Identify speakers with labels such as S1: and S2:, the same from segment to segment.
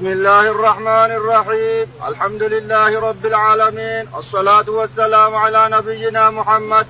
S1: بسم الله الرحمن الرحيم. الحمد لله رب العالمين. الصلاة والسلام على نبينا محمد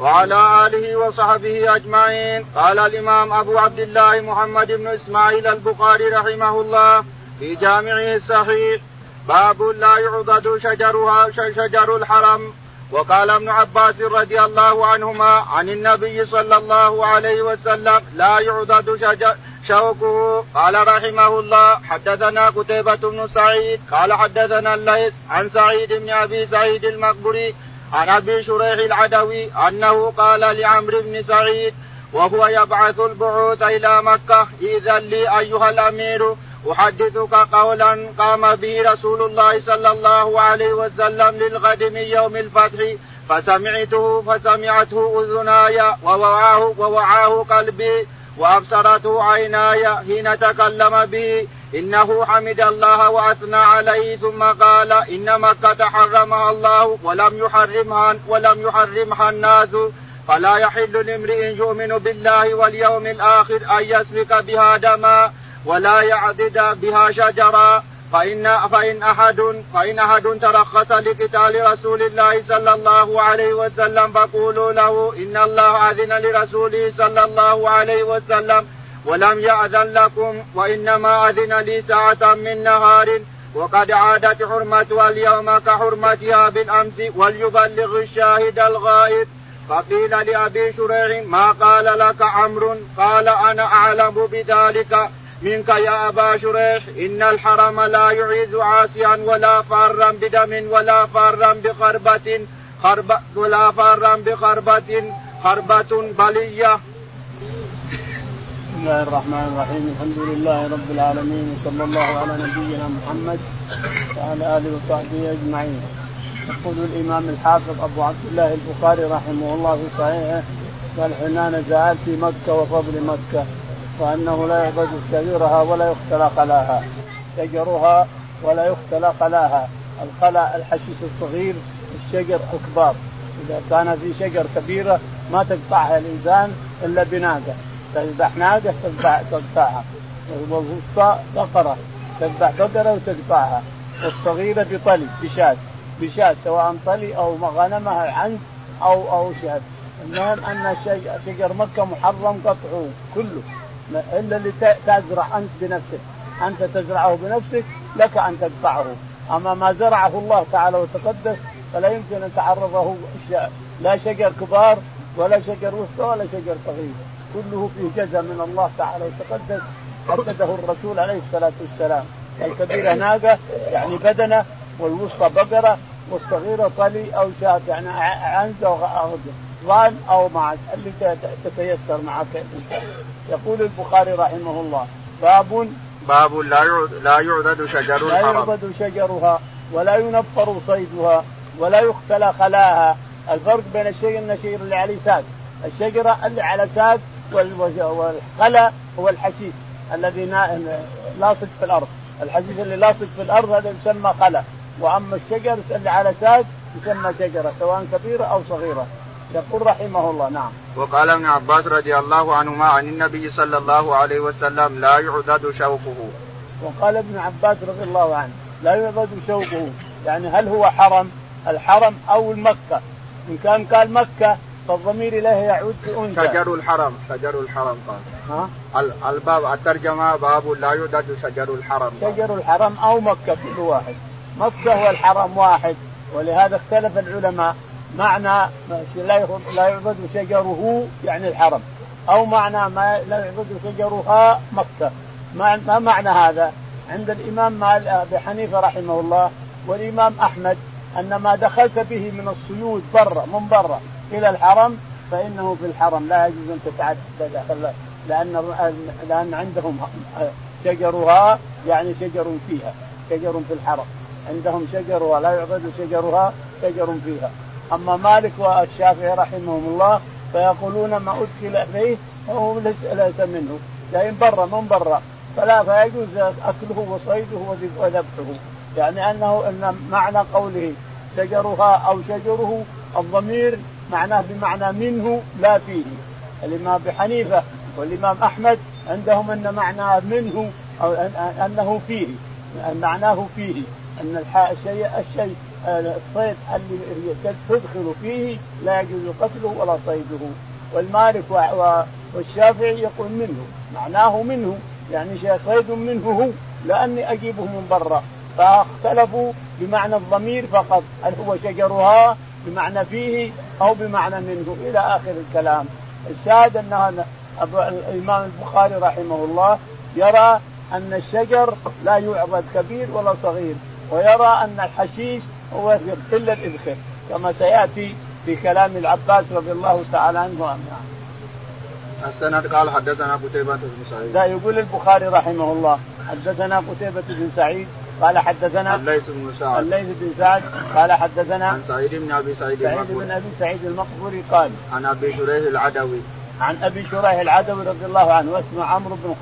S1: وعلى آله وصحبه أجمعين. قال الإمام أبو عبد الله محمد بن إسماعيل البخاري رحمه الله في جامعه الصحيح. باب لا يعضد شجرها شجر الحرم. وقال ابن عباس رضي الله عنهما عن النبي صلى الله عليه وسلم لا يعضد شجر شوكه قال رحمه الله حدثنا قتيبة بن سعيد قال حدثنا الليث عن سعيد بن أبي سعيد المقبري عن أبي شريح العدوي أنه قال لعمرو بن سعيد وهو يبعث البعوث إلى مكة إذا لي أيها الأمير أحدثك قولا قام به رسول الله صلى الله عليه وسلم للغد من يوم الفتح فسمعته فسمعته أذناي ووعاه ووعاه قلبي وأبصرته عيناي حين تكلم به إنه حمد الله وأثنى عليه. ثم قال إن مكة حرمها الله ولم يحرمها ولم يحرمها الناس. فلا يحل لامرئ يؤمن بالله واليوم الآخر أن يسفك بها دما ولا يعدد بها شجرا. فإن فإن أحد فإن أحد ترخص لقتال رسول الله صلى الله عليه وسلم فقولوا له إن الله أذن لرسوله صلى الله عليه وسلم ولم يأذن لكم وإنما أذن لي ساعة من نهار وقد عادت حرمتها اليوم كحرمتها بالأمس وليبلغ الشاهد الغائب فقيل لأبي شريح ما قال لك عمرو قال أنا أعلم بذلك. منك يا أبا شريح إن الحرم لا يعيذ عاصيا ولا فارا بدم ولا فارا بخربة خربة ولا فارا بخربة خربة بلية.
S2: بسم الله الرحمن الرحيم. الحمد لله رب العالمين وصلى الله على نبينا محمد وعلى آله وصحبه أجمعين. يقول الإمام الحافظ أبو عبد الله البخاري رحمه الله في صحيحه قال حين نزعت في مكة وفضل مكة. وأنه لا يعبد شجرها ولا يختلى خلاها شجرها ولا يختلى خلاها الخلا الحشيش الصغير الشجر الكبار. إذا كان في شجر كبيرة ما تقطعها الإنسان إلا بناقه تذبح ناقه تذبح تقطعها. والوسطى بقرة تذبح بقرة وتقطعها. والصغيرة بطلي بشاة. بشاة سواء طلي أو غنمها عنز أو أو شاة. المهم أن شجر مكة محرم قطعه كله. إلا اللي تزرع أنت بنفسك. أنت تزرعه بنفسك لك أن تقطعه أما ما زرعه الله تعالى وتقدس فلا يمكن أن تعرضه لا شجر كبار ولا شجر وسطى ولا شجر صغير. كله فيه جزاء من الله تعالى وتقدس. حدده الرسول عليه الصلاة والسلام. الكبيره ناقة يعني بدنة والوسطى بقرة والصغيرة طلي أو شاة يعني عنزة أو ضان أو معك اللي تتيسر معك. يقول البخاري رحمه الله باب
S1: باب لا لا يعدد شجر
S2: لا يعبد شجرها ولا ينفر صيدها ولا يختلى خلاها. الفرق بين الشجر النشير اللي عليه ساد الشجرة اللي على ساد والخلا هو الحشيش الذي لاصق في الأرض. الحشيش اللي لاصق في الأرض هذا يسمى خلا. وأما الشجر اللي على ساد يسمى شجرة سواء كبيرة أو صغيرة. يقول رحمه الله نعم.
S1: وقال ابن عباس رضي الله عنهما عن النبي صلى الله عليه وسلم لا يعدد شوكه
S2: وقال ابن عباس رضي الله عنه لا يعدد شوكه يعني هل هو حرم؟ الحرم أو المكة؟ إن كان قال مكة فالضمير إليه يعود في أنثى.
S1: شجر الحرم شجر الحرم قال. ها؟ الباب الترجمة باب لا يعدد شجر الحرم
S2: شجر الحرم أو مكة كل واحد. مكة والحرم واحد ولهذا اختلف العلماء. معنى لا يعبد شجره يعني الحرم. أو معنى ما لا يعبد شجرها مكة. ما معنى هذا؟ عند الإمام أبي حنيفة رحمه الله والإمام أحمد أن ما دخلت به من الصيود برا من برا إلى الحرم فإنه في الحرم لا يجوز أن تتعدى لأن لأن عندهم شجرها يعني شجر فيها شجر في الحرم. عندهم شجرها لا يعبد شجرها شجر فيها. أما مالك والشافعي رحمهم الله فيقولون ما أدخل إليه فهو ليس منه. لكن برا من برا فلا فيجوز أكله وصيده وذبحه. يعني انه إن معنى قوله شجرها أو شجره الضمير معناه بمعنى منه لا فيه. الإمام أبي حنيفة والإمام أحمد عندهم إن معنى منه أو أنه فيه. معناه فيه. أن الشيء الشيء الصيد اللي تدخل فيه لا يجوز قتله ولا صيده. والمالك والشافعي يقول منه معناه منه يعني صيد منه هو لأني أجيبه من برا. فاختلفوا بمعنى الضمير فقط هل هو شجرها بمعنى فيه أو بمعنى منه إلى آخر الكلام. الشاهد أن الإمام البخاري رحمه الله يرى أن الشجر لا يعبد كبير ولا صغير ويرى أن الحشيش هو إلا الاذخر كما سيأتي في كلام العباس رضي الله تعالى عنه
S1: السند قال حدثنا قتيبة بن سعيد.
S2: لا يقول البخاري رحمه الله حدثنا قتيبة بن سعيد قال حدثنا
S1: الليث بن سعد.
S2: الليث بن سعد قال حدثنا
S1: عن سعيد بن أبي سعيد
S2: سعيد بن أبي سعيد المقبري قال
S1: عن أبي شريح العدوي.
S2: عن أبي شريح العدوي رضي الله عنه واسمه عمرو بن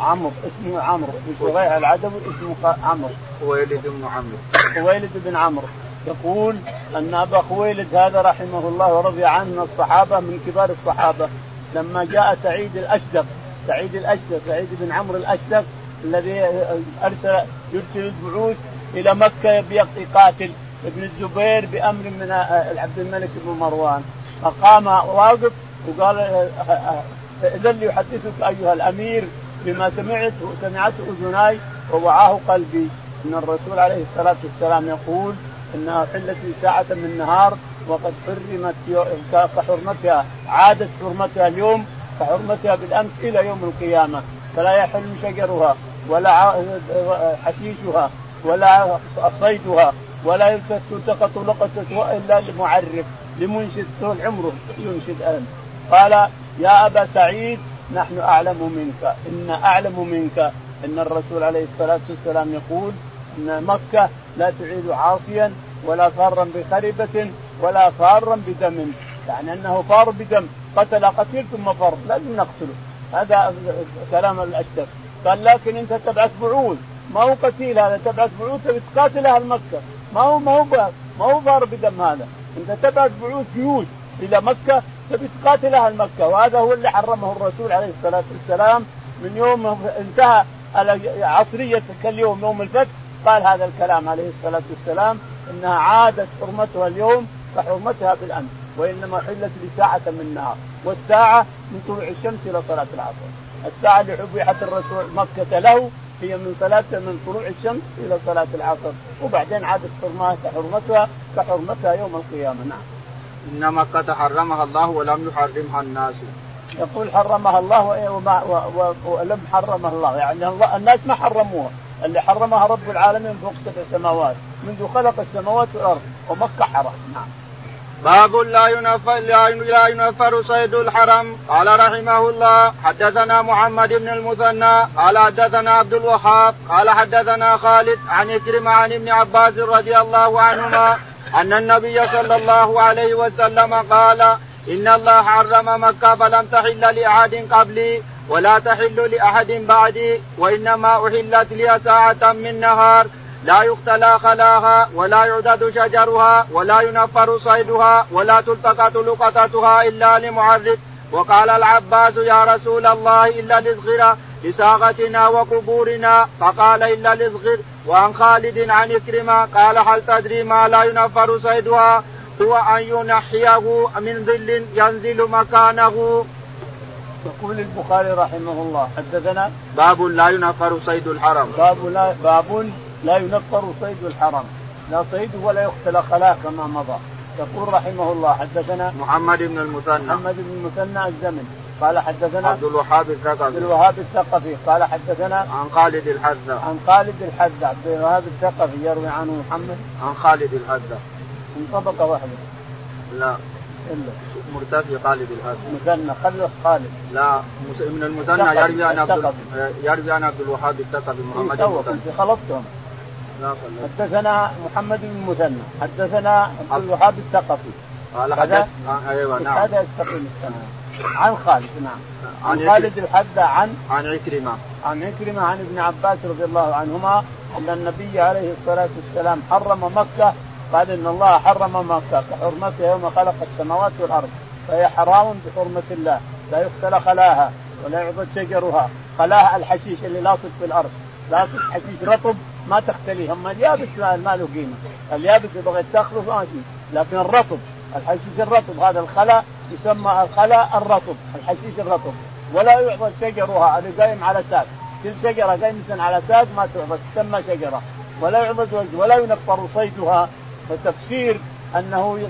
S2: عمرو اسمه عمرو. بن شريح العدوي اسمه عمرو.
S1: خويلد بن عمرو.
S2: خويلد بن عمرو. يقول أن أبا خويلد هذا رحمه الله ورضي عنه من الصحابة من كبار الصحابة. لما جاء سعيد الأشدق سعيد الأشدق سعيد بن عمرو الأشدق الذي أرسل يرسل البعوث إلى مكة بيقضي قاتل ابن الزبير بأمر من عبد الملك بن مروان. فقام واقف وقال اذا لي يحدثك أيها الأمير بما سمعت سمعته أذناي ووعاه قلبي. إن الرسول عليه الصلاة والسلام يقول انها حلت لي ساعة من نهار وقد حرمت كحرمتها عادت حرمتها اليوم كحرمتها بالأمس إلى يوم القيامة. فلا يحل شجرها ولا حشيشها ولا صيدها ولا تلتقط لقطة الا لمعرف لمنشد طول عمره ينشد أن قال يا أبا سعيد نحن أعلم منك. إن أعلم منك. إن الرسول عليه الصلاة والسلام يقول إن مكة لا تعيد عاصيا ولا فارا بخربة ولا فارا بدم. يعني أنه فار بدم. قتل قتيل ثم فر لازم نقتله. هذا كلام الأشتر. قال لكن أنت تبعث بعوث ما هو قتيل هذا؟ تبعث بعوث تقاتل أهل مكة. ما هو ما هو ما هو فار بدم هذا. أنت تبعث بعوث جيوش إلى مكة تبي تقاتل أهل مكه وهذا هو اللي حرمه الرسول عليه الصلاة والسلام من يوم انتهى عصرية كاليوم يوم الفتح. قال هذا الكلام عليه الصلاة والسلام إنها عادت حرمتها اليوم كحرمتها بالأمس وإنما حلت لساعة من النهار. والساعة من طلوع الشمس إلى صلاة العصر. الساعة اللي حبيحت الرسول مكة له هي من صلاة من طلوع الشمس إلى صلاة العصر. وبعدين عادت حرمتها كحرمتها يوم القيامة. نعم.
S1: إن مكة حرمها الله ولم يحرمها الناس.
S2: يقول حرمها الله وما ولم حرمها الله. يعني الله الناس ما حرموها اللي حرمها رب العالمين فوق سبع سماوات منذ خلق السماوات والأرض. ومكة حرام. نعم.
S1: باب لا ينفر لا ينفر صيد الحرم. قال رحمه الله حدثنا محمد بن المثنى. قال حدثنا عبد الوهاب. قال حدثنا خالد عن إكرم عن ابن عباس رضي الله عنهما. أن النبي صلى الله عليه وسلم قال إن الله حرم مكة فلم تحل لأحد قبلي ولا تحل لأحد بعدي وإنما أحلت لي ساعة من نهار. لا يختلى خلاها ولا يعدد شجرها ولا ينفر صيدها ولا تلتقط لقطتها إلا لمعرف. وقال العباس يا رسول الله إلا لصغر لساقتنا وقبورنا فقال إلا لصغر وعن خالد عن إكرمة قال هل تدري ما لا ينفر صيدها؟ هو أن ينحيه من ظل ينزل مكانه.
S2: يقول البخاري رحمه الله حدثنا
S1: باب لا ينفر صيد الحرم.
S2: باب لا باب لا ينفر صيد الحرم. لا صيد ولا يقتل خلاق كما مضى. يقول رحمه الله حدثنا
S1: محمد بن المثنى.
S2: محمد بن المثنى الزمن. قال حدثنا
S1: عبد الوهاب الثقفي.
S2: عبد الوهاب الثقفي. قال حدثنا
S1: عن خالد الحذا
S2: عن خالد الحذا عبد الوهاب الثقفي يروي عنه محمد.
S1: عن خالد الحذا
S2: من طبقه واحدة
S1: لا.
S2: إلا.
S1: مرتفع خالد الحذا
S2: مثنى. خلف خالد.
S1: لا. من المثنى يروي عن عبد يروي عن عبد الوهاب الثقفي محمد
S2: بن المثنى. خلطتهم حدثنا محمد بن المثنى. حدثنا عبد الوهاب الثقفي.
S1: قال حدث أيوه نعم.
S2: هذا يستقيم السنة عن خالد نعم. عن خالد الحذا عن
S1: عن عكرمة.
S2: عن عكرمة عن ابن عباس رضي الله عنهما أن النبي عليه الصلاة والسلام حرم مكة قال إن الله حرم مكة كحرمتها يوم خلق السماوات والأرض فهي حرام بحرمة الله لا يقتل خلاها ولا يعبد شجرها خلاها الحشيش اللي لاصق في الأرض لكن حشيش رطب ما تختلي اما اليابس ما له قيمة. اليابس إذا تأخذه ما لكن الرطب الحشيش الرطب هذا الخلاء يسمى الخلاء الرطب الحشيش الرطب. ولا يعضد شجرها هذا قايم على ساق. كل شجرة قايمه على ساق ما تعضد تسمى شجرة. ولا يعضد ولا ينفر صيدها. فتفسير أنه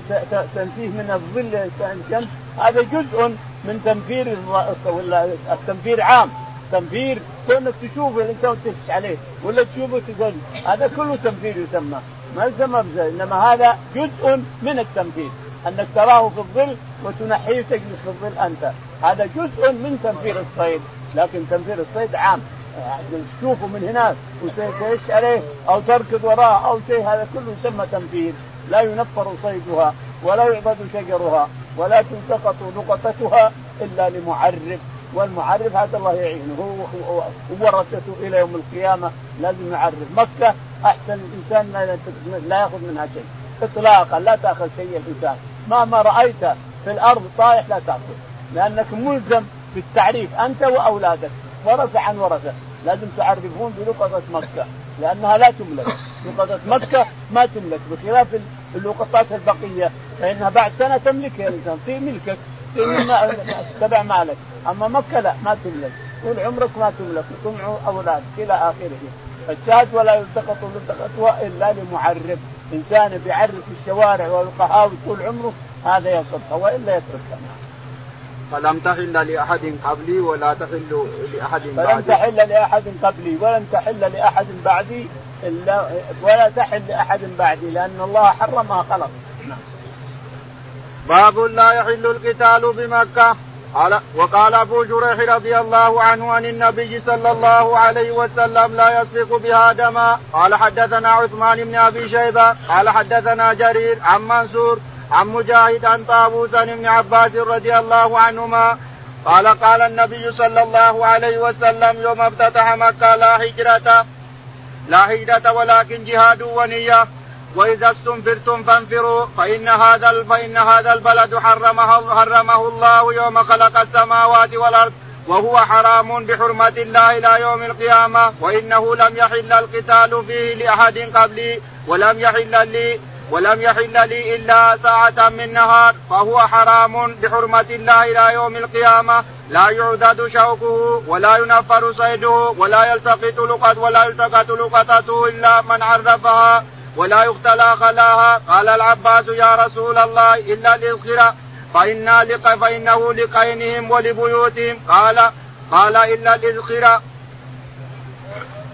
S2: تنفيه من الظل الشمس هذا جزء من تنفير التنفير عام. تنفير كونك تشوفه الانسان وتفتش عليه ولا تشوفه تقول هذا كله تنفير يسمى. ما يسمى. إنما هذا جزء من التنفير. أنك تراه في الظل وتنحيه وتجلس في الظل أنت. هذا جزء من تنفير الصيد لكن تنفير الصيد عام. تشوفه من هناك وتعيش عليه أو تركض وراه أو شيء هذا كله يسمى تنفير. لا ينفر صيدها ولا يعبد شجرها ولا تلتقط لقطتها إلا لمعرف. والمعرف هذا الله يعينه. هو ورثته إلى يوم القيامة. لازم يعرف مكة. أحسن الانسان لا يأخذ منها شيء. اطلاقا لا تأخذ شيء الإنسان. مهما رأيت في الأرض طايح لا تاخذ لأنك ملزم بالتعريف أنت وأولادك ورثه عن ورثه لازم تعرفون بلقطه مكة لأنها لا تملك. لقطه مكة ما تملك. بخلاف اللقطات البقية فإنها بعد سنة تملكها الانسان في ملكك تبع مالك. أما مكة لا ما تملك. طول عمرك ما تملك. وتمع أولادك إلى آخره. الشاهد ولا يلتقط لقطتها الا لمعرف. إنسان بيعرف في الشوارع والقهاوي طول عمره هذا يلقطها وإلا يتركها
S1: فلم تحل لأحد قبلي ولا تحل لأحد
S2: بعدي. فلم تحل لأحد قبلي ولم تحل لأحد بعدي إلا ولا تحل لأحد بعدي لأن الله حرمها خلق.
S1: باب لا يحل القتال بمكة. قال وقال أبو جريح رضي الله عنه عن النبي صلى الله عليه وسلم لا يسفك بها دما. قال حدثنا عثمان بن أبي شيبة. قال حدثنا جرير عن منصور عن مجاهد عن طاووس ابن عباس رضي الله عنهما. قال قال النبي صلى الله عليه وسلم يوم افتتح مكة لا هجرة لا هجرة ولكن جهاد ونية. وإذا استنفرتم فانفروا فإن هذا فإن هذا البلد حرمه حرمه الله يوم خلق السماوات والأرض وهو حرام بحرمة الله إلى يوم القيامة وإنه لم يحل القتال فيه لأحد قبلي ولم يحل لي ولم يحل لي إلا ساعة من نهار فهو حرام بحرمة الله إلى يوم القيامة. لا يعدد شوكه ولا ينفر صيده ولا يلتقط لقط ولا يلتقط لقطته إلا من عرفها. ولا يختلى خلاها قال العباس يا رسول الله إلا الاذخر فإنا لق فإنه لقينهم ولبيوتهم. قال قال إلا الإذخر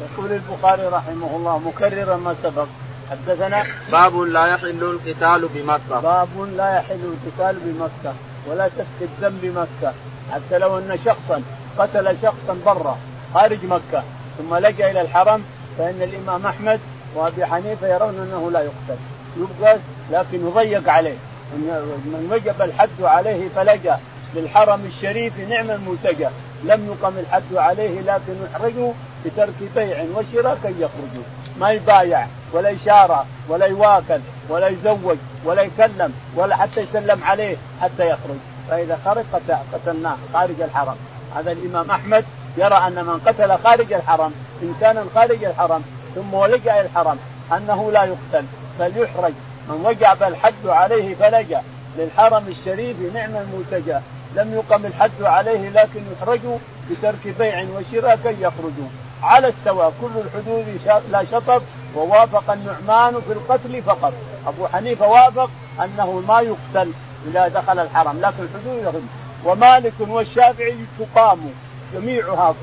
S2: يقول البخاري رحمه الله مكررا ما سبق. حدثنا
S1: باب لا يحل القتال بمكة.
S2: باب لا يحل القتال بمكة ولا سفك الدم بمكة حتى لو أن شخصا قتل شخصا برا خارج مكة ثم لجأ إلى الحرم فإن الإمام أحمد وابي حنيفة يرون أنه لا يقتل. يبقى لكن يضيق عليه. من وجب الحد عليه فلجأ للحرم الشريف نعم الملتجا لم يقم الحد عليه لكن يحرجوا بترك بيع وشراء كي يخرجوا ما يبايع ولا يشارى ولا يواكل ولا يزوج ولا يكلم ولا حتى يسلم عليه حتى يخرج. فإذا خرج قتلناه خارج الحرم. هذا الإمام أحمد يرى أن من قتل خارج الحرم انسانا خارج الحرم ثم إلى الحرم أنه لا يقتل بل يحرج من وجب الحد عليه فلجأ. للحرم الشريف نعم الملتجأ. لم يقم الحد عليه لكن يحرج بترك بيع وشراء كي يخرجوا على السواء كل الحدود لا شطط ووافق النعمان في القتل فقط. أبو حنيفة وافق أنه ما يقتل إذا دخل الحرم لكن الحدود ومالك والشافعي تقام. جميعها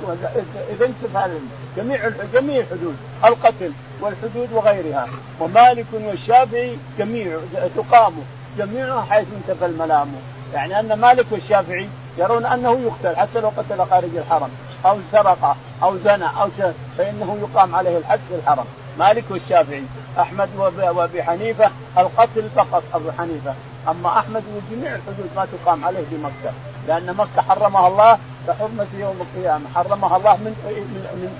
S2: إذا انتفى جميع جميع الحدود القتل والحدود وغيرها. ومالك والشافعي جميع تقام جميعها حيث انتفى الملام. يعني أن مالك والشافعي يرون أنه يقتل حتى لو قتل خارج الحرم. أو سرق أو زنى أو شيء فإنه يقام عليه الحد في الحرم. مالك والشافعي أحمد وأبي حنيفة القتل فقط أبو حنيفة. أما أحمد وجميع الحدود ما تقام عليه بمكة. لأن مكة حرمها الله كحرمه يوم القيامة. حرمها الله من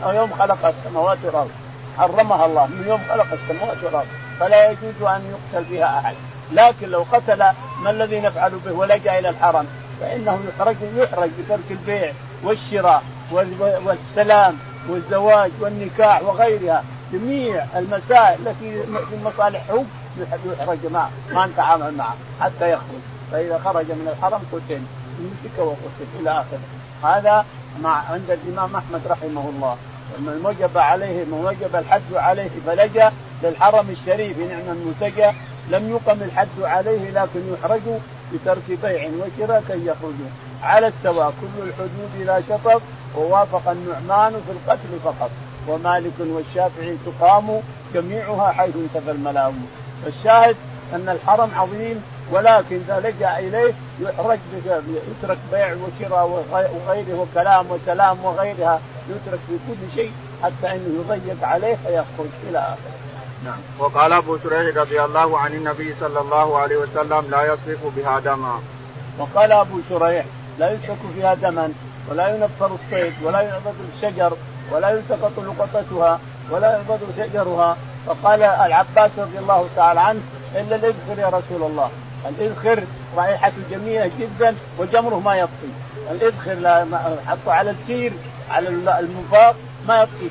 S2: من يوم خلق السماوات والأرض. حرمها الله من يوم خلق السماوات والأرض. فلا يجوز أن يقتل بها أحد. لكن لو قتل ما الذي نفعل به؟ ولجا إلى الحرم. فإنه يحرج يحرج بترك البيع والشراء والسلام والزواج والنكاح وغيرها. جميع المسائل التي في مصالحه يحرج معه. ما نتعامل معه. حتى يخرج. فإذا خرج من الحرم قتل. مسك وقتل. إلى آخره. هذا مع عند الإمام أحمد رحمه الله. من وجب عليه من وجب الحج عليه فلجأ للحرم الشريف نعم الملتجأ. لم يقم الحد عليه لكن يحرج بترك بيع وشراء كي يخرجوا على السواء كل الحدود لا شطط ووافق النعمان في القتل فقط. ومالك والشافعي تقام جميعها حيث انتفى الملام. الشاهد أن الحرم عظيم ولكن إذا لجأ إليه يحرج يترك بيع وشراء وغيره وكلام وسلام وغيرها يترك في كل شيء حتى انه يضيق عليه فيخرج إلى آخره.
S1: نعم وقال أبو شريح رضي الله عن النبي صلى الله عليه وسلم لا يصرف بها دما.
S2: وقال أبو شريح لا يسفك فيها دما ولا ينفر الصيد ولا يعبد الشجر ولا يلتقط لقطتها ولا يعبد شجرها فقال العباس رضي الله تعالى عنه إلا الاذخر يا رسول الله الإذخر رائحته جميلة جدا وجمره ما يطفي الإذخر حطه على السير على المنفاق ما يطفي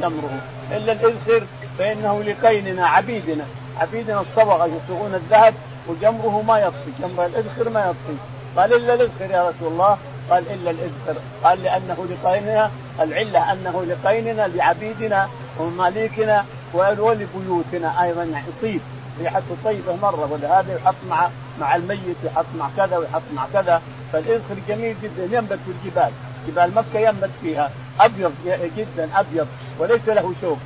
S2: جمره. إلا الإذخر فإنه لقيننا عبيدنا. عبيدنا الصبغة يصبغون الذهب وجمره ما يطفي جمر الإذخر ما يطفي قال إلا الإذخر يا رسول الله. قال إلا الإذخر. قال لأنه لقيننا العلة أنه لقيننا لعبيدنا ومماليكنا ولبيوتنا. أيضا يعني طيب ريحته طيبة مرة ولهذا يحط مع مع الميت يحط مع كذا ويحط مع كذا. فالاذخر جميل جدا ينبت في الجبال. جبال مكة ينبت فيها. أبيض جدا أبيض. وليس له شوك.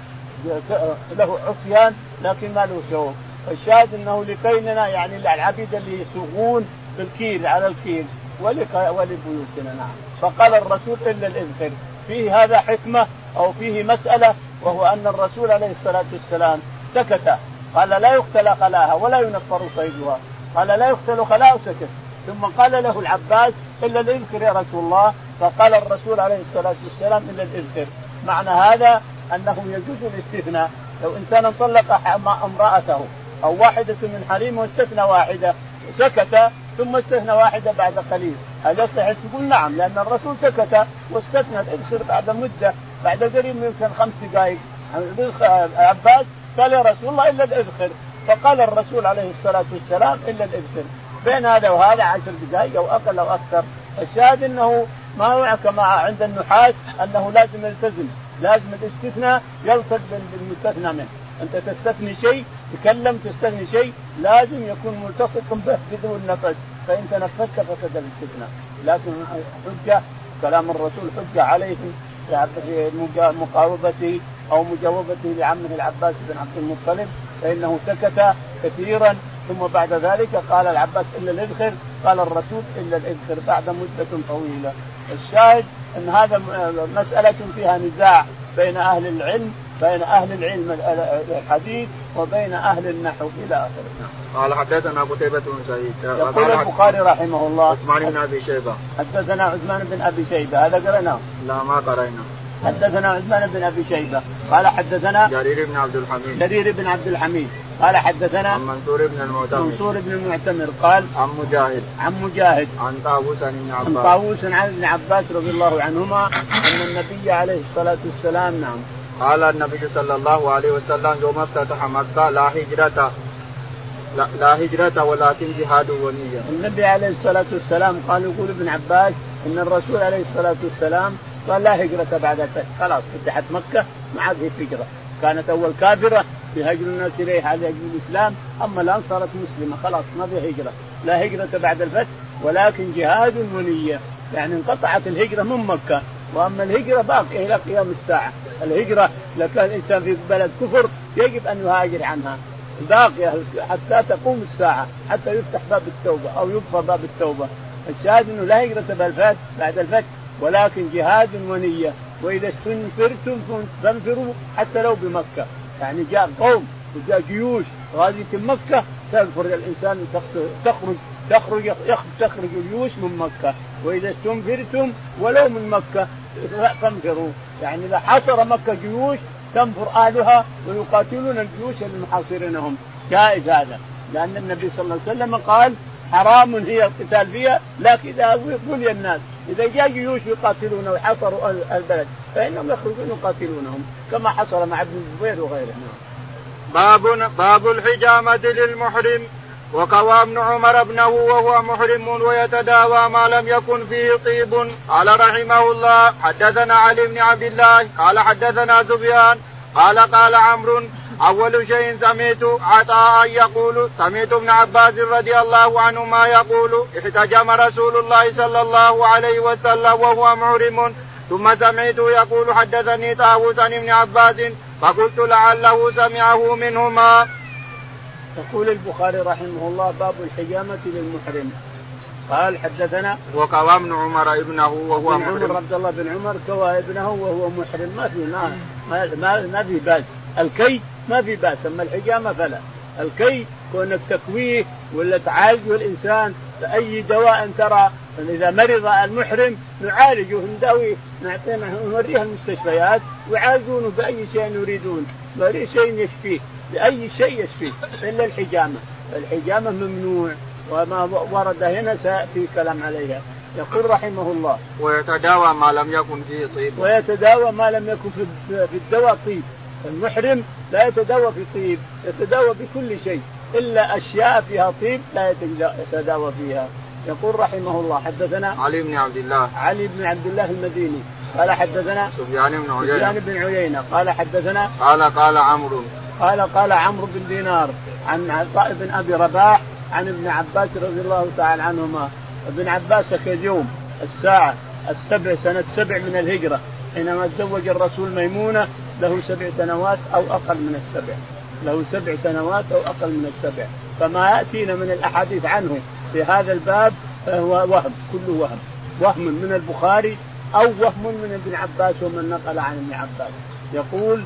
S2: له عصيان لكن ما له شوك. الشاهد إنه لكيننا يعني العبيد اللي يسوقون بالكيل على الكيل. ولبيوتنا نعم. فقال الرسول إلا الاذخر فيه هذا حكمة أو فيه مسألة وهو أن الرسول عليه الصلاة والسلام سكت. قال لا يقتل خلاها ولا ينفر صيدها. قال لا يقتل خلاها وسكت. ثم قال له العباس إلا الاذكر يا رسول الله. فقال الرسول عليه الصلاة والسلام إلا الاذكر معنى هذا أنه يجوز الاستثناء. لو إنسان طلق امرأته أو واحدة من حريمه واستثنى واحدة سكت ثم استثنى واحدة بعد قليل. هل يصح تقول نعم؟ لأن الرسول سكت واستثنى. الاذكر بعد مدة بعد قريب يمكن خمس دقائق. عباس قال يا رسول الله إلا الاذخر فقال الرسول عليه الصلاة والسلام إلا الاذخر بين هذا وهذا عشر دقائق أو أقل أو أكثر. الشاهد إنه ما كما عند النحاة أنه لازم يلتزم. لازم الاستثناء يلصق بالمستثنى منه. أنت تستثني شيء تكلم تستثني شيء لازم يكون ملتصق به بدون نفس فإن تنفست فسد الاستثناء. لكن حجة كلام الرسول حجة عليهم في مقاربته أو مجاوبته لعمه العباس بن عبد المطلب فإنه سكت كثيرا. ثم بعد ذلك قال العباس إلا الإذخر قال الرسول إلا الإذخر بعد مدة طويلة. الشاهد أن هذا مسألة فيها نزاع بين أهل العلم بين أهل العلم الحديث وبين أهل النحو إلى آخره.
S1: قال حدثنا قتيبة بن سعيد.
S2: يقول البخاري رحمه الله
S1: عثمان بن أبي شيبة.
S2: حدثنا عثمان بن أبي شيبة. هذا قرأناه؟
S1: لا ما قرأنا.
S2: حدثنا عثمان بن أبي شيبة قال حدثنا
S1: جرير بن عبد الحميد.
S2: جرير بن عبد الحميد قال حدثنا
S1: عن منصور بن المعتمر.
S2: منصور بن المعتمر قال
S1: عن مجاهد.
S2: عن مجاهد.
S1: عن طاووس عن ابن عباس.
S2: عن طاووس عن ابن عباس رضي الله عنهما أن النبي عليه الصلاة والسلام نعم.
S1: قال النبي صلى الله عليه وسلم يوم افتتح مكة لا هجرة لا, لا هجرة ولكن جهاد ونية.
S2: النبي عليه الصلاة والسلام قال يقول ابن عباس إن الرسول عليه الصلاة والسلام قال لا هجرة بعد الفتح خلاص فتحت مكة ما عاد في هجرة كانت أول كافرة يهاجر الناس إليها على أجل الإسلام أما الآن صارت مسلمة. خلاص ما في هجرة. لا هجرة بعد الفتح ولكن جهاد ونية يعني انقطعت الهجرة من مكة. وأما الهجرة باقية إلى قيام الساعة، الهجرة اذا كان الإنسان في بلد كفر يجب أن يهاجر عنها، باقية حتى تقوم الساعة، حتى يفتح باب التوبة أو يغفر باب التوبة، الشاهد إنه لا هجرة بعد الفتح. ولكن جهاد ونية، وإذا استنفرتم فانفروا حتى لو بمكة، يعني جاء قوم وجاء جيوش غازية مكة تغفر الإنسان تخرج تخرج تخرج الجيوش من مكة. وإذا استنفرتم ولو من مكة فانفروا. يعني إذا حصر مكة جيوش تنفر أهلها ويقاتلون الجيوش المحاصرينهم جائز هذا. لأن النبي صلى الله عليه وسلم قال حرام هي القتال فيها لكن إذا بني الناس. إذا جاء جيوش يقاتلون وحصروا البلد فإنهم يخرجون يقاتلونهم كما حصل مع ابن الزبير وغيره
S1: باب باب الحجامة للمحرم وقوى ابن عمر ابنه وهو محرم ويتداوى ما لم يكن فيه طيب. قال رحمه الله حدثنا علي بن عبد الله قال حدثنا سفيان قال قال عمرو أول شيء سمعت عطاء يقول سمعت ابن عباس رضي الله عنهما يقول احتجم رسول الله صلى الله عليه وسلم وهو محرم ثم سمعته يقول حدثني طاووس عن ابن عباس فقلت لعله سمعه منهما.
S2: يقول البخاري رحمه الله باب الحجامة للمحرم. قال حدثنا
S1: وكوى ابن عمر ابنه وهو
S2: محرم عمر عبد الله بن عمر كوى ابنه وهو محرم. ما في ما ما, ما في باس الكي ما في بأس أما الحجامه فلا. الكي كونك تكويه ولا تعالج الإنسان باي دواء ترى إذا مرض المحرم نعالجه نداويه نعطيه نوريه المستشفيات ويعالجونه بأي شيء يريدون باي شيء يشفيه بأي شيء يشفيه إلا الحجامة. الحجامة ممنوع وما ورد هنا سيأتي كلام عليها. يقول رحمه الله.
S1: ويتداوى ما لم يكن فيه طيب.
S2: ويتداوى ما لم يكن في الدواء طيب. المحرم لا يتداوى في طيب يتداوى بكل شيء إلا أشياء فيها طيب لا يتداوى فيها. يقول رحمه الله حدثنا
S1: علي بن عبد الله.
S2: علي بن عبد الله المديني. قال حدثنا
S1: سفيان بن عيينة.
S2: سفيان بن عيينة. قال حدثنا
S1: قال قال عمرو.
S2: قال قال عمرو بن دينار عن عطاء بن أبي رباح عن ابن عباس رضي الله تعالى عنهما. ابن عباس يوم الساعة السبع سنة سبع من الهجرة حينما تزوج الرسول ميمونة له سبع سنوات أو أقل من السبع. له سبع سنوات أو أقل من السبع. فما يأتينا من الأحاديث عنه في هذا الباب فهو وهم كله وهم. وهم من البخاري أو وهم من ابن عباس ومن نقل عن ابن عباس. يقول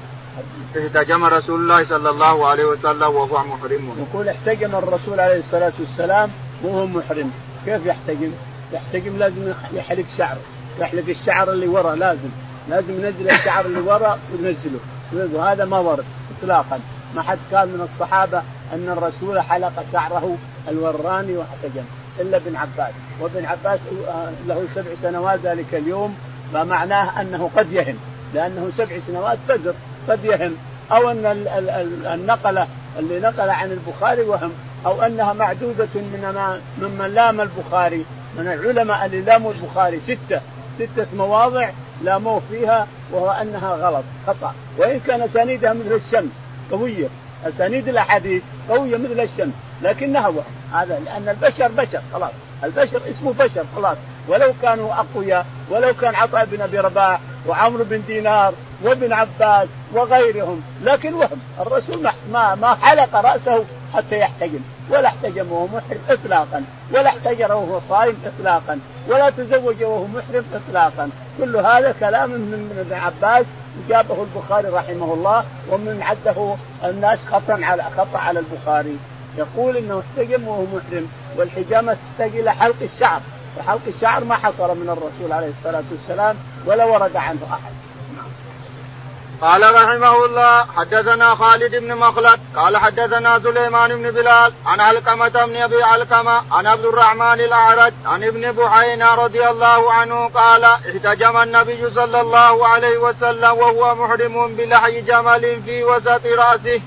S1: احتجم رسول الله صلى الله عليه وسلم وهو محرم.
S2: يقول احتجم الرسول عليه الصلاة والسلام وهو محرم. كيف يحتجم؟ يحتجم لازم يحلق شعره يحلق الشعر اللي ورا لازم. لازم ينزل الشعر اللي ورا وينزله. وهذا ما ورد اطلاقا. ما حد قال من الصحابة أن الرسول حلق شعره الوراني واحتجم إلا ابن عباس. وابن عباس له سبع سنوات ذلك اليوم. فمعناه أنه قد يهم. لأنه سبع سنوات فجر قد يهم. أو أن النقله اللي نقل عن البخاري وهم. أو أنها معدودة من ممن لام البخاري. من العلماء اللي لاموا البخاري. ستة. ستة مواضع لاموه فيها وهو أنها غلط خطأ. وإن كان اسانيدها مثل الشمس قوية. اسانيد الأحاديث قوية مثل الشمس لكنها وهم هذا لأن البشر بشر خلاص. البشر اسمه بشر خلاص. ولو كانوا أقوياء ولو كان عطاء بن أبي رباح وعمرو بن دينار وابن عباس وغيرهم. لكن وهم الرسول ما ما حلق رأسه حتى يحتجم. ولا احتجم وهو محرم اطلاقا. ولا احتجر وهو صائم اطلاقا. ولا تزوج وهو محرم اطلاقا. كل هذا كلام من ابن عباس جابه البخاري رحمه الله ومن عده الناس خطا على خطا على البخاري. يقول إنه احتجم وهو محرم والحجامة تحتاج إلى حلق الشعر. وحلق الشعر ما حصل من الرسول عليه الصلاة والسلام ولا ورد عنه أحد.
S1: قال رحمه الله حدثنا خالد بن مخلد قال حدثنا سليمان بن بلال عن علقمة بن أبي علقمة عن عبد الرحمن الأعرج عن ابن بحينا رضي الله عنه قال احتجم النبي صلى الله عليه وسلم وهو محرم بلحي جمل في وسط رأسه.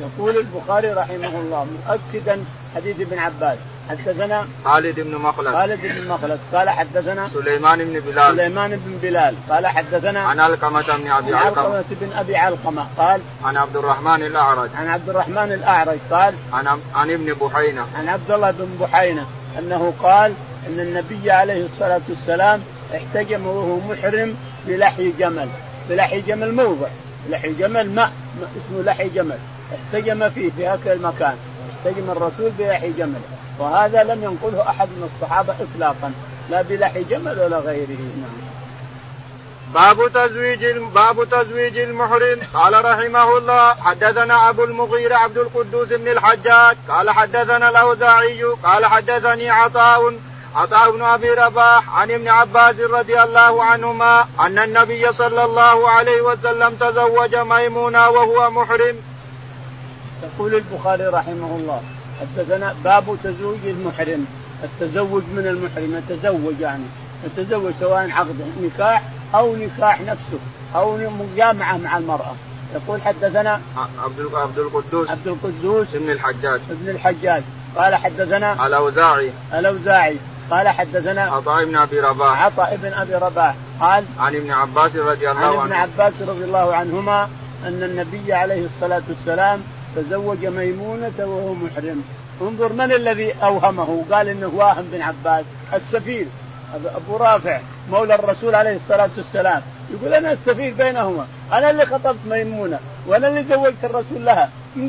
S2: يقول البخاري رحمه الله مؤكدا حديث ابن عباس حدثنا
S1: خالد بن مخلد.
S2: خالد بن مخلد. قال حدثنا
S1: سليمان بن بلال.
S2: سليمان بن بلال. قال حدثنا
S1: عن علقمة بن أبي علقمة. علقمة
S2: بن أبي علقمة. قال
S1: عن عبد الرحمن الأعرج.
S2: عن عبد الرحمن الأعرج. قال
S1: عن عن ابن بحينة.
S2: عن عبد الله بن بحينة أنه قال إن النبي عليه الصلاة والسلام احتجم وهو محرم بلحي جمل. بلحي جمل موضع. لحي جمل ماء. اسمه لحي جمل. احتجم فيه في هذا المكان. احتجم الرسول بلحي جمل. وهذا لم ينقله أحد من الصحابة اطلاقا لا بلحي جمل ولا غيره نعم.
S1: باب تزويج باب تزويج المحرم قال رحمه الله حدثنا أبو المغيرة عبد القدوس بن الحجاج قال حدثنا الأوزاعي قال حدثني عطاء عطاء بن أبي رباح عن ابن عباس رضي الله عنهما أن النبي صلى الله عليه وسلم تزوج ميمونة وهو محرم.
S2: يقول البخاري رحمه الله حدثنا باب تزوج المحرم التزوج من المحرم يتزوج يعني يتزوج سواء عقد نكاح أو نكاح نفسه أو مجامعة مع المرأة. يقول حدثنا
S1: عبد عبد القدوس.
S2: عبد القدوس
S1: ابن الحجاج.
S2: ابن الحجاج. قال حدثنا
S1: الأوزاعي.
S2: الأوزاعي. قال حدثنا
S1: عطاء بن أبي رباح.
S2: عطاء بن أبي رباح. قال
S1: عن ابن عباس رضي الله عنه.
S2: عن ابن عباس رضي الله عنهما أن النبي عليه الصلاة والسلام تزوج ميمونة وهو محرم. انظر من الذي أوهمه؟ قال إنه واهم بن عباس السفير. أبو رافع مولى الرسول عليه الصلاة والسلام. يقول أنا السفير بينهما. أنا اللي خطبت ميمونة وأنا اللي زوجت الرسول لها. من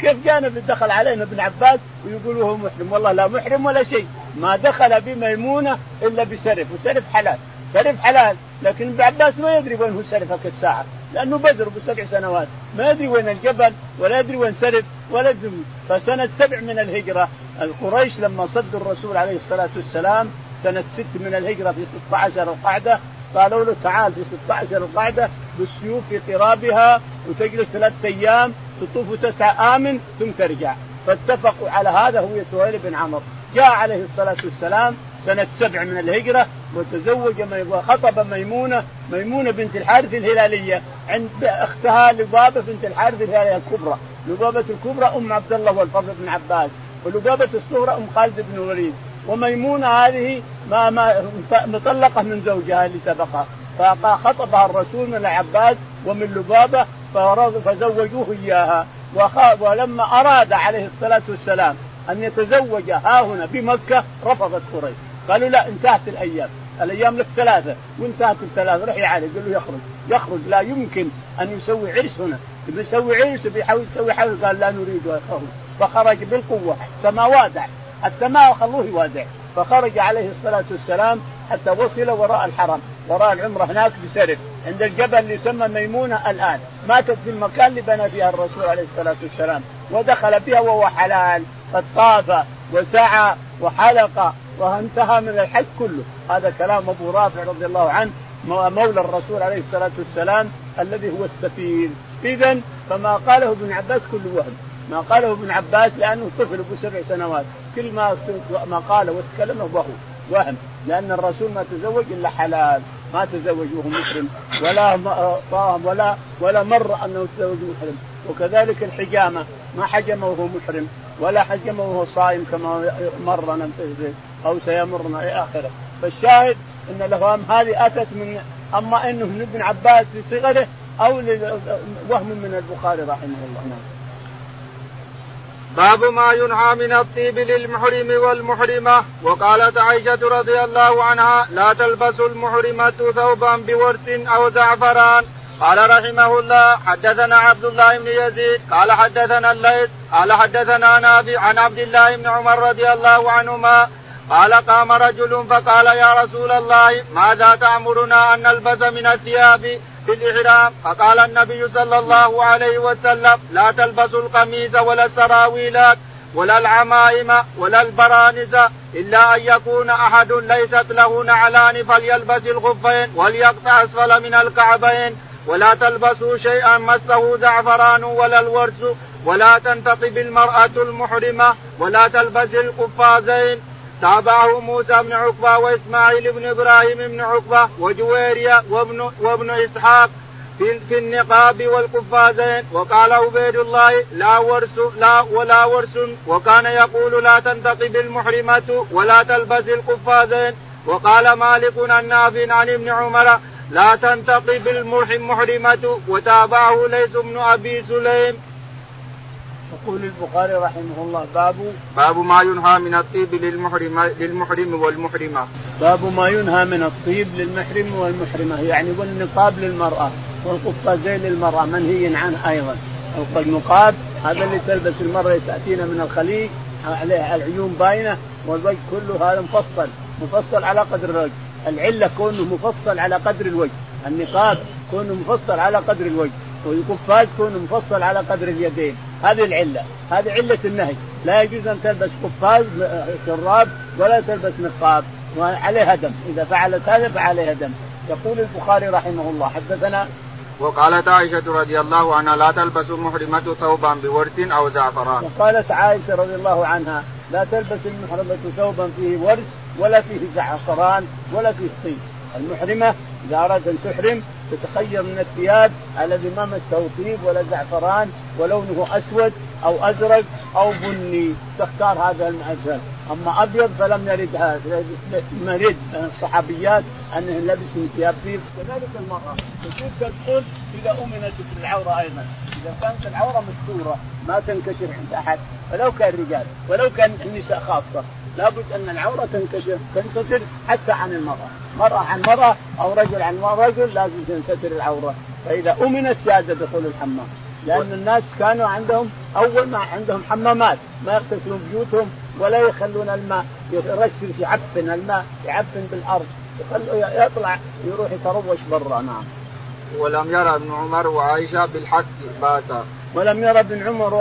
S2: كيف جانا دخل علينا ابن عباس؟ ويقول هو محرم. والله لا محرم ولا شيء. ما دخل بميمونة إلا بسرف. وسرف حلال. سرف حلال. لكن ابن عباس ما يدري وين هو سرفك الساعة. لأنه بدر بسبع سنوات. ما يدري وين الجبل ولا يدري وين سرف ولا يدري فسنة سبع من الهجرة. القريش لما صدوا الرسول عليه الصلاة والسلام سنة ست من الهجرة في 16 القعدة قالوا له تعال في 16 القعدة بالسيوف في قرابها وتجلس ثلاثة أيام تطوف وتسعى آمن ثم ترجع. فاتفقوا على هذا هو سهيل بن عمرو جاء عليه الصلاة والسلام سنة سبع من الهجرة وتزوج وخطب ميمونة ميمونة بنت الحارث الهلالية عند أختها لبابة بنت الحارث الهلالية الكبرى. لبابة الكبرى أم عبد الله والفضل بن عباس ولبابة الصغرى أم خالد بن الوليد وميمونة هذه ما ما مطلقة من زوجها اللي سبقها. فخطبها الرسول من العباس ومن لبابة فزوجوه إياها. ولما أراد عليه الصلاة والسلام أن يتزوج ها هنا بمكة رفضت قريش. قالوا لا انتهت الأيام. الأيام لك ثلاثة. وانتهت الثلاثة. روح علي قال له يخرج. يخرج. لا يمكن أن يسوي عرس هنا. يبي يسوي عرس بيحاول يسوي حول قال لا نريد يخرج. فخرج بالقوة. حتى ما وادع. حتى ما خلوه يوادع. فخرج عليه الصلاة والسلام حتى وصل وراء الحرم. وراء العمرة هناك بسرف عند الجبل اللي يسمى ميمونة الآن. ماتت في المكان اللي بنى فيها الرسول عليه الصلاة والسلام. ودخل بها وهو حلال. قد طاف وسعى وحلق. وانتهى من الحج كله. هذا كلام أبو رافع رضي الله عنه مولى الرسول عليه الصلاة والسلام الذي هو السفير. اذا فما قاله ابن عباس كل وهم. ما قاله ابن عباس لأنه طفل ابو سبع سنوات. كل ما ما قاله وتكلم وهو وهم. لأن الرسول ما تزوج إلا حلال. ما تزوج وهو محرم ولا ولا ولا مر أنه تزوج محرم وكذلك الحجامة. ما حجم وهو محرم ولا حجم وهو صائم كما مرنا أو سيمرنا إلى آخره. فالشاهد إن الاوهام هذه أتت من أما إنه من ابن عباس في صغره أو وهم من البخاري رحمه الله. نعم.
S1: باب ما ينهى من الطيب للمحرم والمحرمة. وقالت عائشة رضي الله عنها لا تلبس المحرمة ثوبا بورد أو زعفران. قال رحمه الله حدثنا عبد الله بن يزيد قال حدثنا الليث قال حدثنا عن عبد الله بن عمر رضي الله عنهما قال قام رجل فقال يا رسول الله ماذا تأمرنا أن نلبس من الثياب في الإحرام؟ فقال النبي صلى الله عليه وسلم لا تلبسوا القميص ولا السراويلات ولا العمائم ولا البرانز إلا أن يكون أحد ليست له نعلان فليلبس الخفين وليقطع أسفل من الكعبين. ولا تلبسوا شيئا مسه زعفران ولا الورس ولا تنتقب المرأة المحرمة ولا تلبس القفازين. تابعه موسى بن عقبة وإسماعيل بن إبراهيم بن عقبة وجويريا وابن, وابن إسحاق في, في النقاب والقفازين وقال عبيد الله لا ورس لا ولا ورس وكان يقول لا تنتقب المحرمة ولا تلبس القفازين وقال مالك النافع عن ابن عمر لا تنتقب المحرمة وتابعه ليس بن أبي سليم.
S2: يقول البخاري رحمه الله باب
S1: باب ما ينهى من الطيب للمحرم للمحرم والمحرمة.
S2: باب ما ينهى من الطيب للمحرم والمحرمة يعني والنقاب للمرأة والقفازين للمرأة منهي عنه أيضا. النقاب هذا اللي تلبس المرأة تاتينا من الخليج عليه العيون باينة والوجه كله هذا مفصل مفصل على قدر الوجه. العلة كونه مفصل على قدر الوجه. النقاب كونه مفصل على قدر الوجه. والقفاز كونه مفصل على قدر اليدين. هذه العلة. هذه علة النهي. لا يجوز أن تلبس قفاز شراب ولا تلبس نقاب. وعليها دم. إذا فعلت هذا فعليها دم. يقول البخاري رحمه الله. حدثنا
S1: وقالت عائشة رضي الله عنها لا تلبس المحرمة ثوبا بورد أو زعفران.
S2: وقالت عائشة رضي الله عنها لا تلبس المحرمة ثوبا فيه ورس ولا فيه زعفران ولا فيه طيب المحرمة. إذا ارادت أن تحرم تتخير من الثياب الذي ما مسه طيب ولا زعفران ولونه أسود أو أزرق أو بني. تختار هذا المثل أما أبيض فلم يرد هذا يرد الصحابيات انهم لبسوا ثياب بيض. كذلك المرأة. تجوز تدخل إذا أمنت بالعورة أيضا. إذا كانت العورة مستورة ما تنكشف عند أحد. ولو كان رجال ولو كان النساء خاصة. لابد أن العورة تنكشف تنستر حتى عن المرأة. مرأة عن مرأة أو رجل عن رجل لازم تنستر العورة. فإذا أمنت جاز دخول الحمام. لأن الناس كانوا عندهم أول ما عندهم حمامات ما يغتسلون بيوتهم ولا يخلون الماء يرشش يعفن الماء يعفن بالأرض. يطلع يروح يتروش برا نعم.
S1: ولم يرى ابن عمر وعائشة بالحق باسا
S2: ولم يرى ابن عمر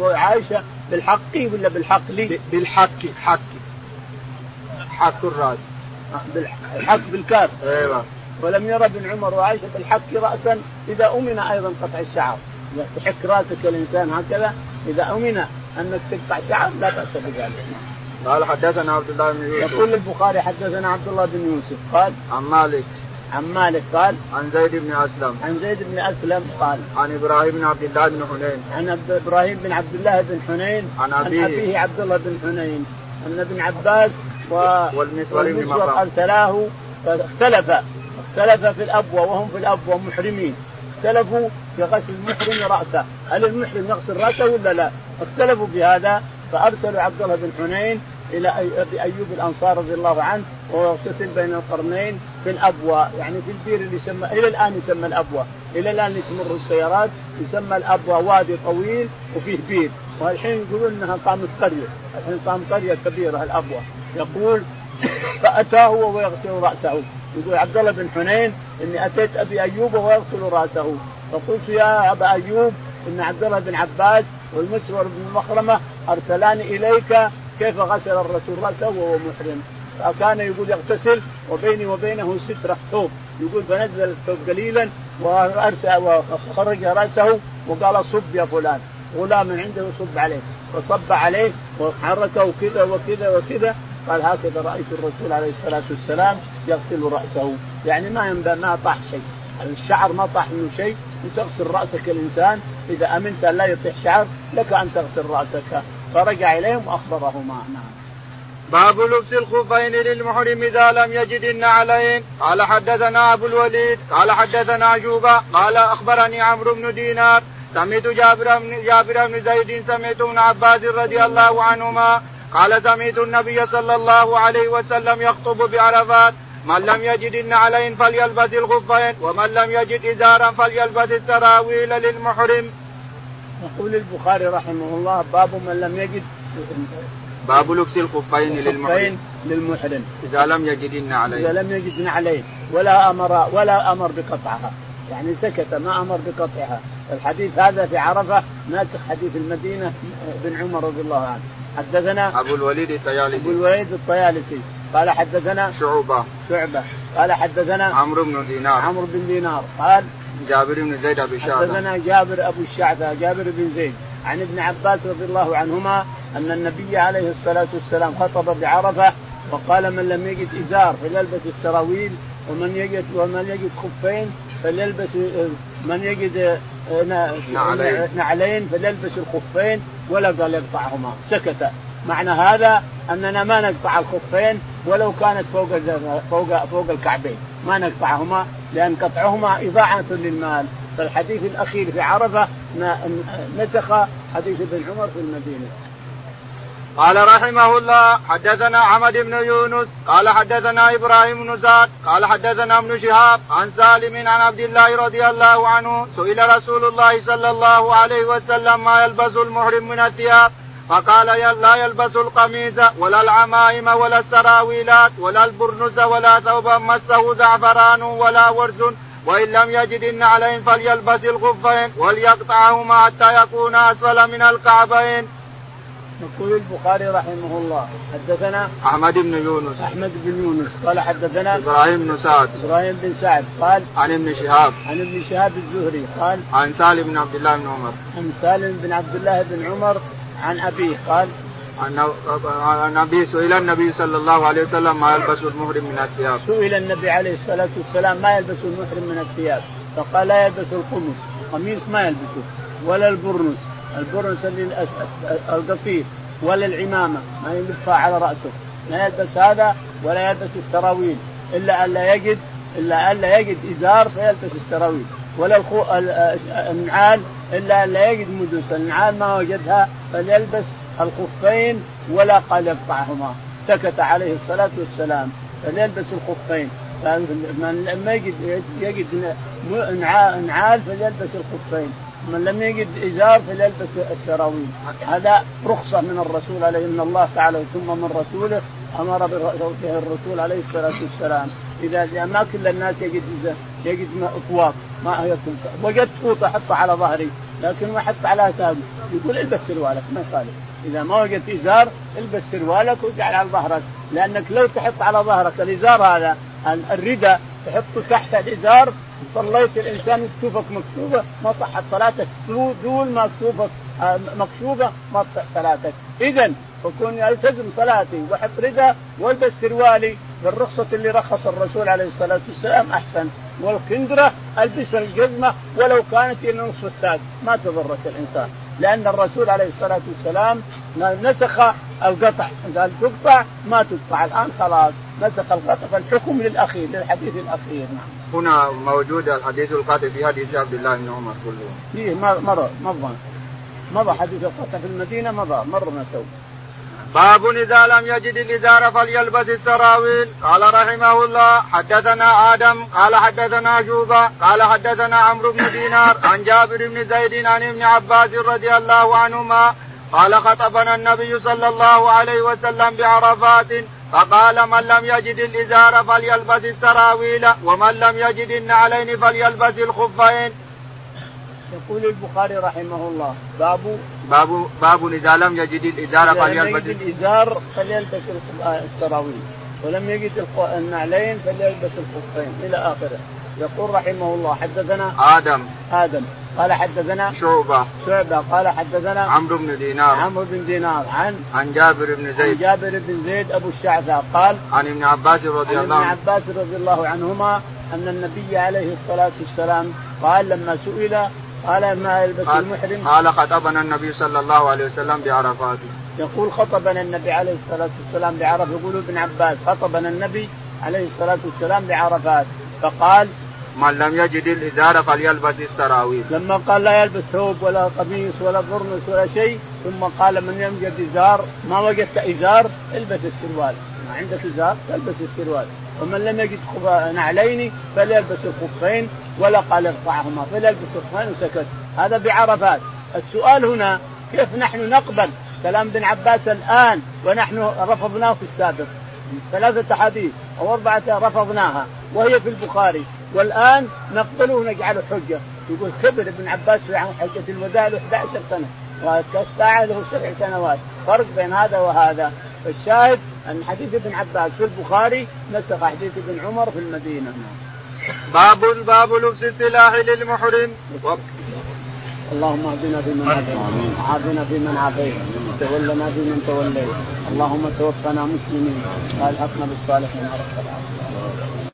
S2: وعائشة بالحق ولا بالحق لي؟
S1: بالحق حق. حق الراس
S2: الحق بالكاف.
S1: أيوه.
S2: ولم يرى ابن عمر وعائشة بالحق راسا إذا أمن أيضا قطع الشعر. تحك رأسك الإنسان هكذا إذا أمن أنك تقطع شعر لا بأس بذلك.
S1: قال حدثنا عبد الله بن يوسف.
S2: يقول البخاري حدثنا عبد الله بن يوسف. قال
S1: عن مالك.
S2: عن مالك قال
S1: عن زيد بن أسلم.
S2: عن زيد بن أسلم قال
S1: عن إبراهيم بن عبد الله بن حنين.
S2: عن إبراهيم بن عبد الله بن حنين
S1: عن أبيه,
S2: عن أبيه عبد الله بن حنين أن ابن عباس.
S1: والمسور بن
S2: أرسلاه. فاختلف. اختلف في الابوه وهم في الابوه محرمين اختلفوا في غسل المحرم رأسه. هل المحرم يغسل رأسه ولا لا؟ اختلفوا في هذا. فأرسلوا عبد الله بن حنين إلى أبي أيوب الأنصار رضي الله عنه وهو يغتسل بين القرنين في الأبوة. يعني في البير اللي يسمى إلى الآن يسمى الأبوة. إلى الآن تمر السيارات يسمى الأبوة وادي طويل وفيه بير. والحين يقولون إنها قامت قرية. الحين قامت قرية كبيرة الأبوة. يقول فأتاه وهو يغسل رأسه. يقول عبد الله بن حنين إني أتيت أبي أيوب وهو يغسل رأسه. فقلت يا أبا أيوب إن عبد الله بن عباس والمسور بن مخرمة ارسلاني إليك كيف غسل الرسول رأسه وهو محرم؟ فكان يقول يغتسل وبيني وبينه سترة. ثوب يقول فنزل الثوب قليلا وأرسل وخرج رأسه وقال صب يا فلان. غلام عنده يصب عليه. فصب عليه وحركه كذا وكذا وكذا. قال هكذا رأيت الرسول عليه الصلاة والسلام يغسل رأسه. يعني ما ما طاح شيء. الشعر ما طاح منه شيء. وتغسل رأسك الإنسان. إذا أمنت أن لا يطيح شعر لك أن تغسل رأسك. فرجع إليهم وأخبرهما. نعم.
S1: باب لبس الخفين للمحرم إذا لم يجد النعلين. قال حدثنا أبو الوليد قال حدثنا جوبا قال أخبرني عمرو بن دينار. سمعت جابر بن جابر بن زيد سمعت ابن عباس رضي الله عنهما قال سمعت النبي صلى الله عليه وسلم يخطب بعرفات من لم يجد النعلين فليلبس الخفين ومن لم يجد إزارا فليلبس السراويل للمحرم.
S2: يقول البخاري رحمه الله باب من لم يجد
S1: باب لبس الخفين للمحرم.
S2: للمحرم.
S1: إذا لم يجد النعلين.
S2: إذا لم يجد نعلين ولا أمر ولا أمر بقطعها. يعني سكت ما أمر بقطعها. الحديث هذا في عرفة ناسخ حديث المدينة بن عمر رضي الله عنه. حدثنا
S1: أبو الوليد الطيالسي.
S2: أبو الوليد الطيالسي. قال حدثنا
S1: شعبة.
S2: شعبة. قال حدثنا
S1: عمرو بن دينار.
S2: عمرو بن دينار. قال
S1: جابر بن زيد أبي شعبة.
S2: حدثنا جابر أبو الشعثة جابر بن زيد. عن ابن عباس رضي الله عنهما أن النبي عليه الصلاة والسلام خطب بعرفة وقال من لم يجد إزار فليلبس السراويل ومن يجد ومن يجد خفين فليلبس من يجد نعلين, نعلين فليلبس الخفين ولا قال يقطعهما. سكت. معنى هذا أننا ما نقطع الخفين ولو كانت فوق فوق فوق الكعبين. ما نقطعهما لأن قطعهما إضاعة للمال. فالحديث الأخير في عرفة نسخ حديث ابن عمر في المدينة.
S1: قال رحمه الله حدثنا عمد بن يونس قال حدثنا إبراهيم بن زاد قال حدثنا ابن شهاب عن سالم عن عبد الله رضي الله عنه سئل رسول الله صلى الله عليه وسلم ما يلبس المحرم من الثياب فقال لا يلبس القميص ولا العمائم ولا السراويلات ولا البرنس ولا ثوبا مسه زعفران ولا ورز وإن لم يجد النعلين فليلبس الخفين وليقطعهما حتى يكون أسفل من الكعبين.
S2: يقول البخاري رحمه الله حدثنا
S1: أحمد بن يونس.
S2: أحمد بن يونس قال حدثنا
S1: إبراهيم بن سعد.
S2: إبراهيم بن سعد قال
S1: عن ابن شهاب.
S2: عن ابن شهاب الزهري قال
S1: عن سالم بن عبد الله بن عمر.
S2: عن سالم بن عبد الله بن عمر عن أبيه قال
S1: أن النبي سئل النبي صلى الله عليه وسلم ما يلبس المحرم من الثياب.
S2: سئل النبي عليه الصلاة والسلام ما يلبس المحرم من الثياب فقال لا يلبس القمص قميص ما يلبسه ولا البرنس. البرنس القصير ولا العمامة ما يلبسها على رأسه. ما يلبس هذا ولا يلبس السراويل. إلا أن لا يجد إلا أن لا يجد إزار فيلبس السراويل. ولا الخو... النعال إلا أن لا يجد مدوس. النعال ما وجدها فليلبس الخفين ولا قال يقطعهما. سكت عليه الصلاة والسلام. فليلبس الخفين. من لم يجد يجد نعال فليلبس الخفين. من لم يجد إزار فليلبس السراويل. هذا رخصة من الرسول عليه من الله تعالى ثم من رسوله أمر به الرسول عليه الصلاة والسلام. إذا ما كل الناس يجد يجد أطواق ما يكون وجدت فوطة احطها على ظهري لكن ما أحط على ثابت يقول البس سروالك ما يخالف إذا ما وجدت إزار البس سروالك واجعل على ظهرك. لأنك لو تحط على ظهرك الإزار هذا الردى تحطه تحت الإزار صليت الإنسان كتوفك مكتوبة ما صحت صلاتك. دول ما كتوفك آه، مكشوفه ما تصح صلاتك. اذا فكون التزم صلاتي واحط ردى والبس سروالي بالرخصة اللي رخص الرسول عليه الصلاة والسلام أحسن. والكندرة ألبس الجزمة ولو كانت إلى نصف الساق. ما تضرك الإنسان. لأن الرسول عليه الصلاة والسلام نسخ القطع. قال تقطع ما تقطع. الآن خلاص نسخ القطع فالحكم للأخير للحديث الأخير. نعم.
S1: هنا موجود الحديث القاطع في حديث عبد الله بن عمر كله.
S2: فيه مر مضى مضى حديث القاطع في المدينة مضى مرنا تو
S1: باب إذا لم يجد الإزار فليلبس السراويل. قال رحمه الله حدثنا آدم قال حدثنا شوبة قال حدثنا عمرو بن دينار عن جابر بن زيد عن ابن عباس رضي الله عنهما قال خطبنا النبي صلى الله عليه وسلم بعرفات فقال من لم يجد الإزار فليلبس السراويل ومن لم يجد النعلين فليلبس الخفين.
S2: يقول البخاري رحمه الله باب
S1: باب باب إذا لم يجد الإزار
S2: فليلبس يجد الإزار فليلبس السراويل. ولم يجد النعلين فليلبس الخفين. إلى آخره. يقول رحمه الله حدثنا
S1: آدم.
S2: آدم. قال حدثنا
S1: شعبة.
S2: شعبة. قال حدثنا
S1: عمرو بن دينار.
S2: عمرو بن دينار. عن
S1: عن جابر بن زيد.
S2: عن جابر بن زيد أبو الشعثاء قال
S1: عن ابن عباس رضي الله
S2: عنه. عن ابن عباس رضي الله عنهما أن النبي عليه الصلاة والسلام قال لما سئل قال ما يلبس المحرم؟
S1: قال خطبنا النبي صلى الله عليه وسلم بعرفات.
S2: يقول خطبنا النبي عليه الصلاة والسلام بعرفة. يقول ابن عباس خطبنا النبي عليه الصلاة والسلام بعرفات. فقال
S1: من لم يجد الإزار فليلبس السراويل.
S2: لما قال لا يلبس ثوب ولا قميص ولا برنس ولا شيء ثم قال من لم يجد إزار ما وجدت إزار البس السروال، ما عندك إزار تلبس السروال، ومن لم يجد نعلين فليلبس الخفين ولا قال ارفعهما فليلبس الخفين وسكت، هذا بعرفات. السؤال هنا كيف نحن نقبل كلام ابن عباس الآن ونحن رفضناه في السابق؟ ثلاثة أحاديث أو أربعة رفضناها وهي في البخاري. والآن نقبله ونجعله حجة. يقول كبر ابن عباس في حجة الوداع له 11 سنة. والساعة له سبع سنوات. فرق بين هذا وهذا. فالشاهد أن حديث ابن عباس في البخاري نسخ حديث ابن عمر في المدينة.
S1: باب باب لبس السلاح للمحرم.
S2: اللهم اهدنا فيمن هديت. وعافنا فيمن عافيت. وتولنا فيمن توليت. اللهم توفنا مسلمين. والحقنا بالصالحين رب العالمين.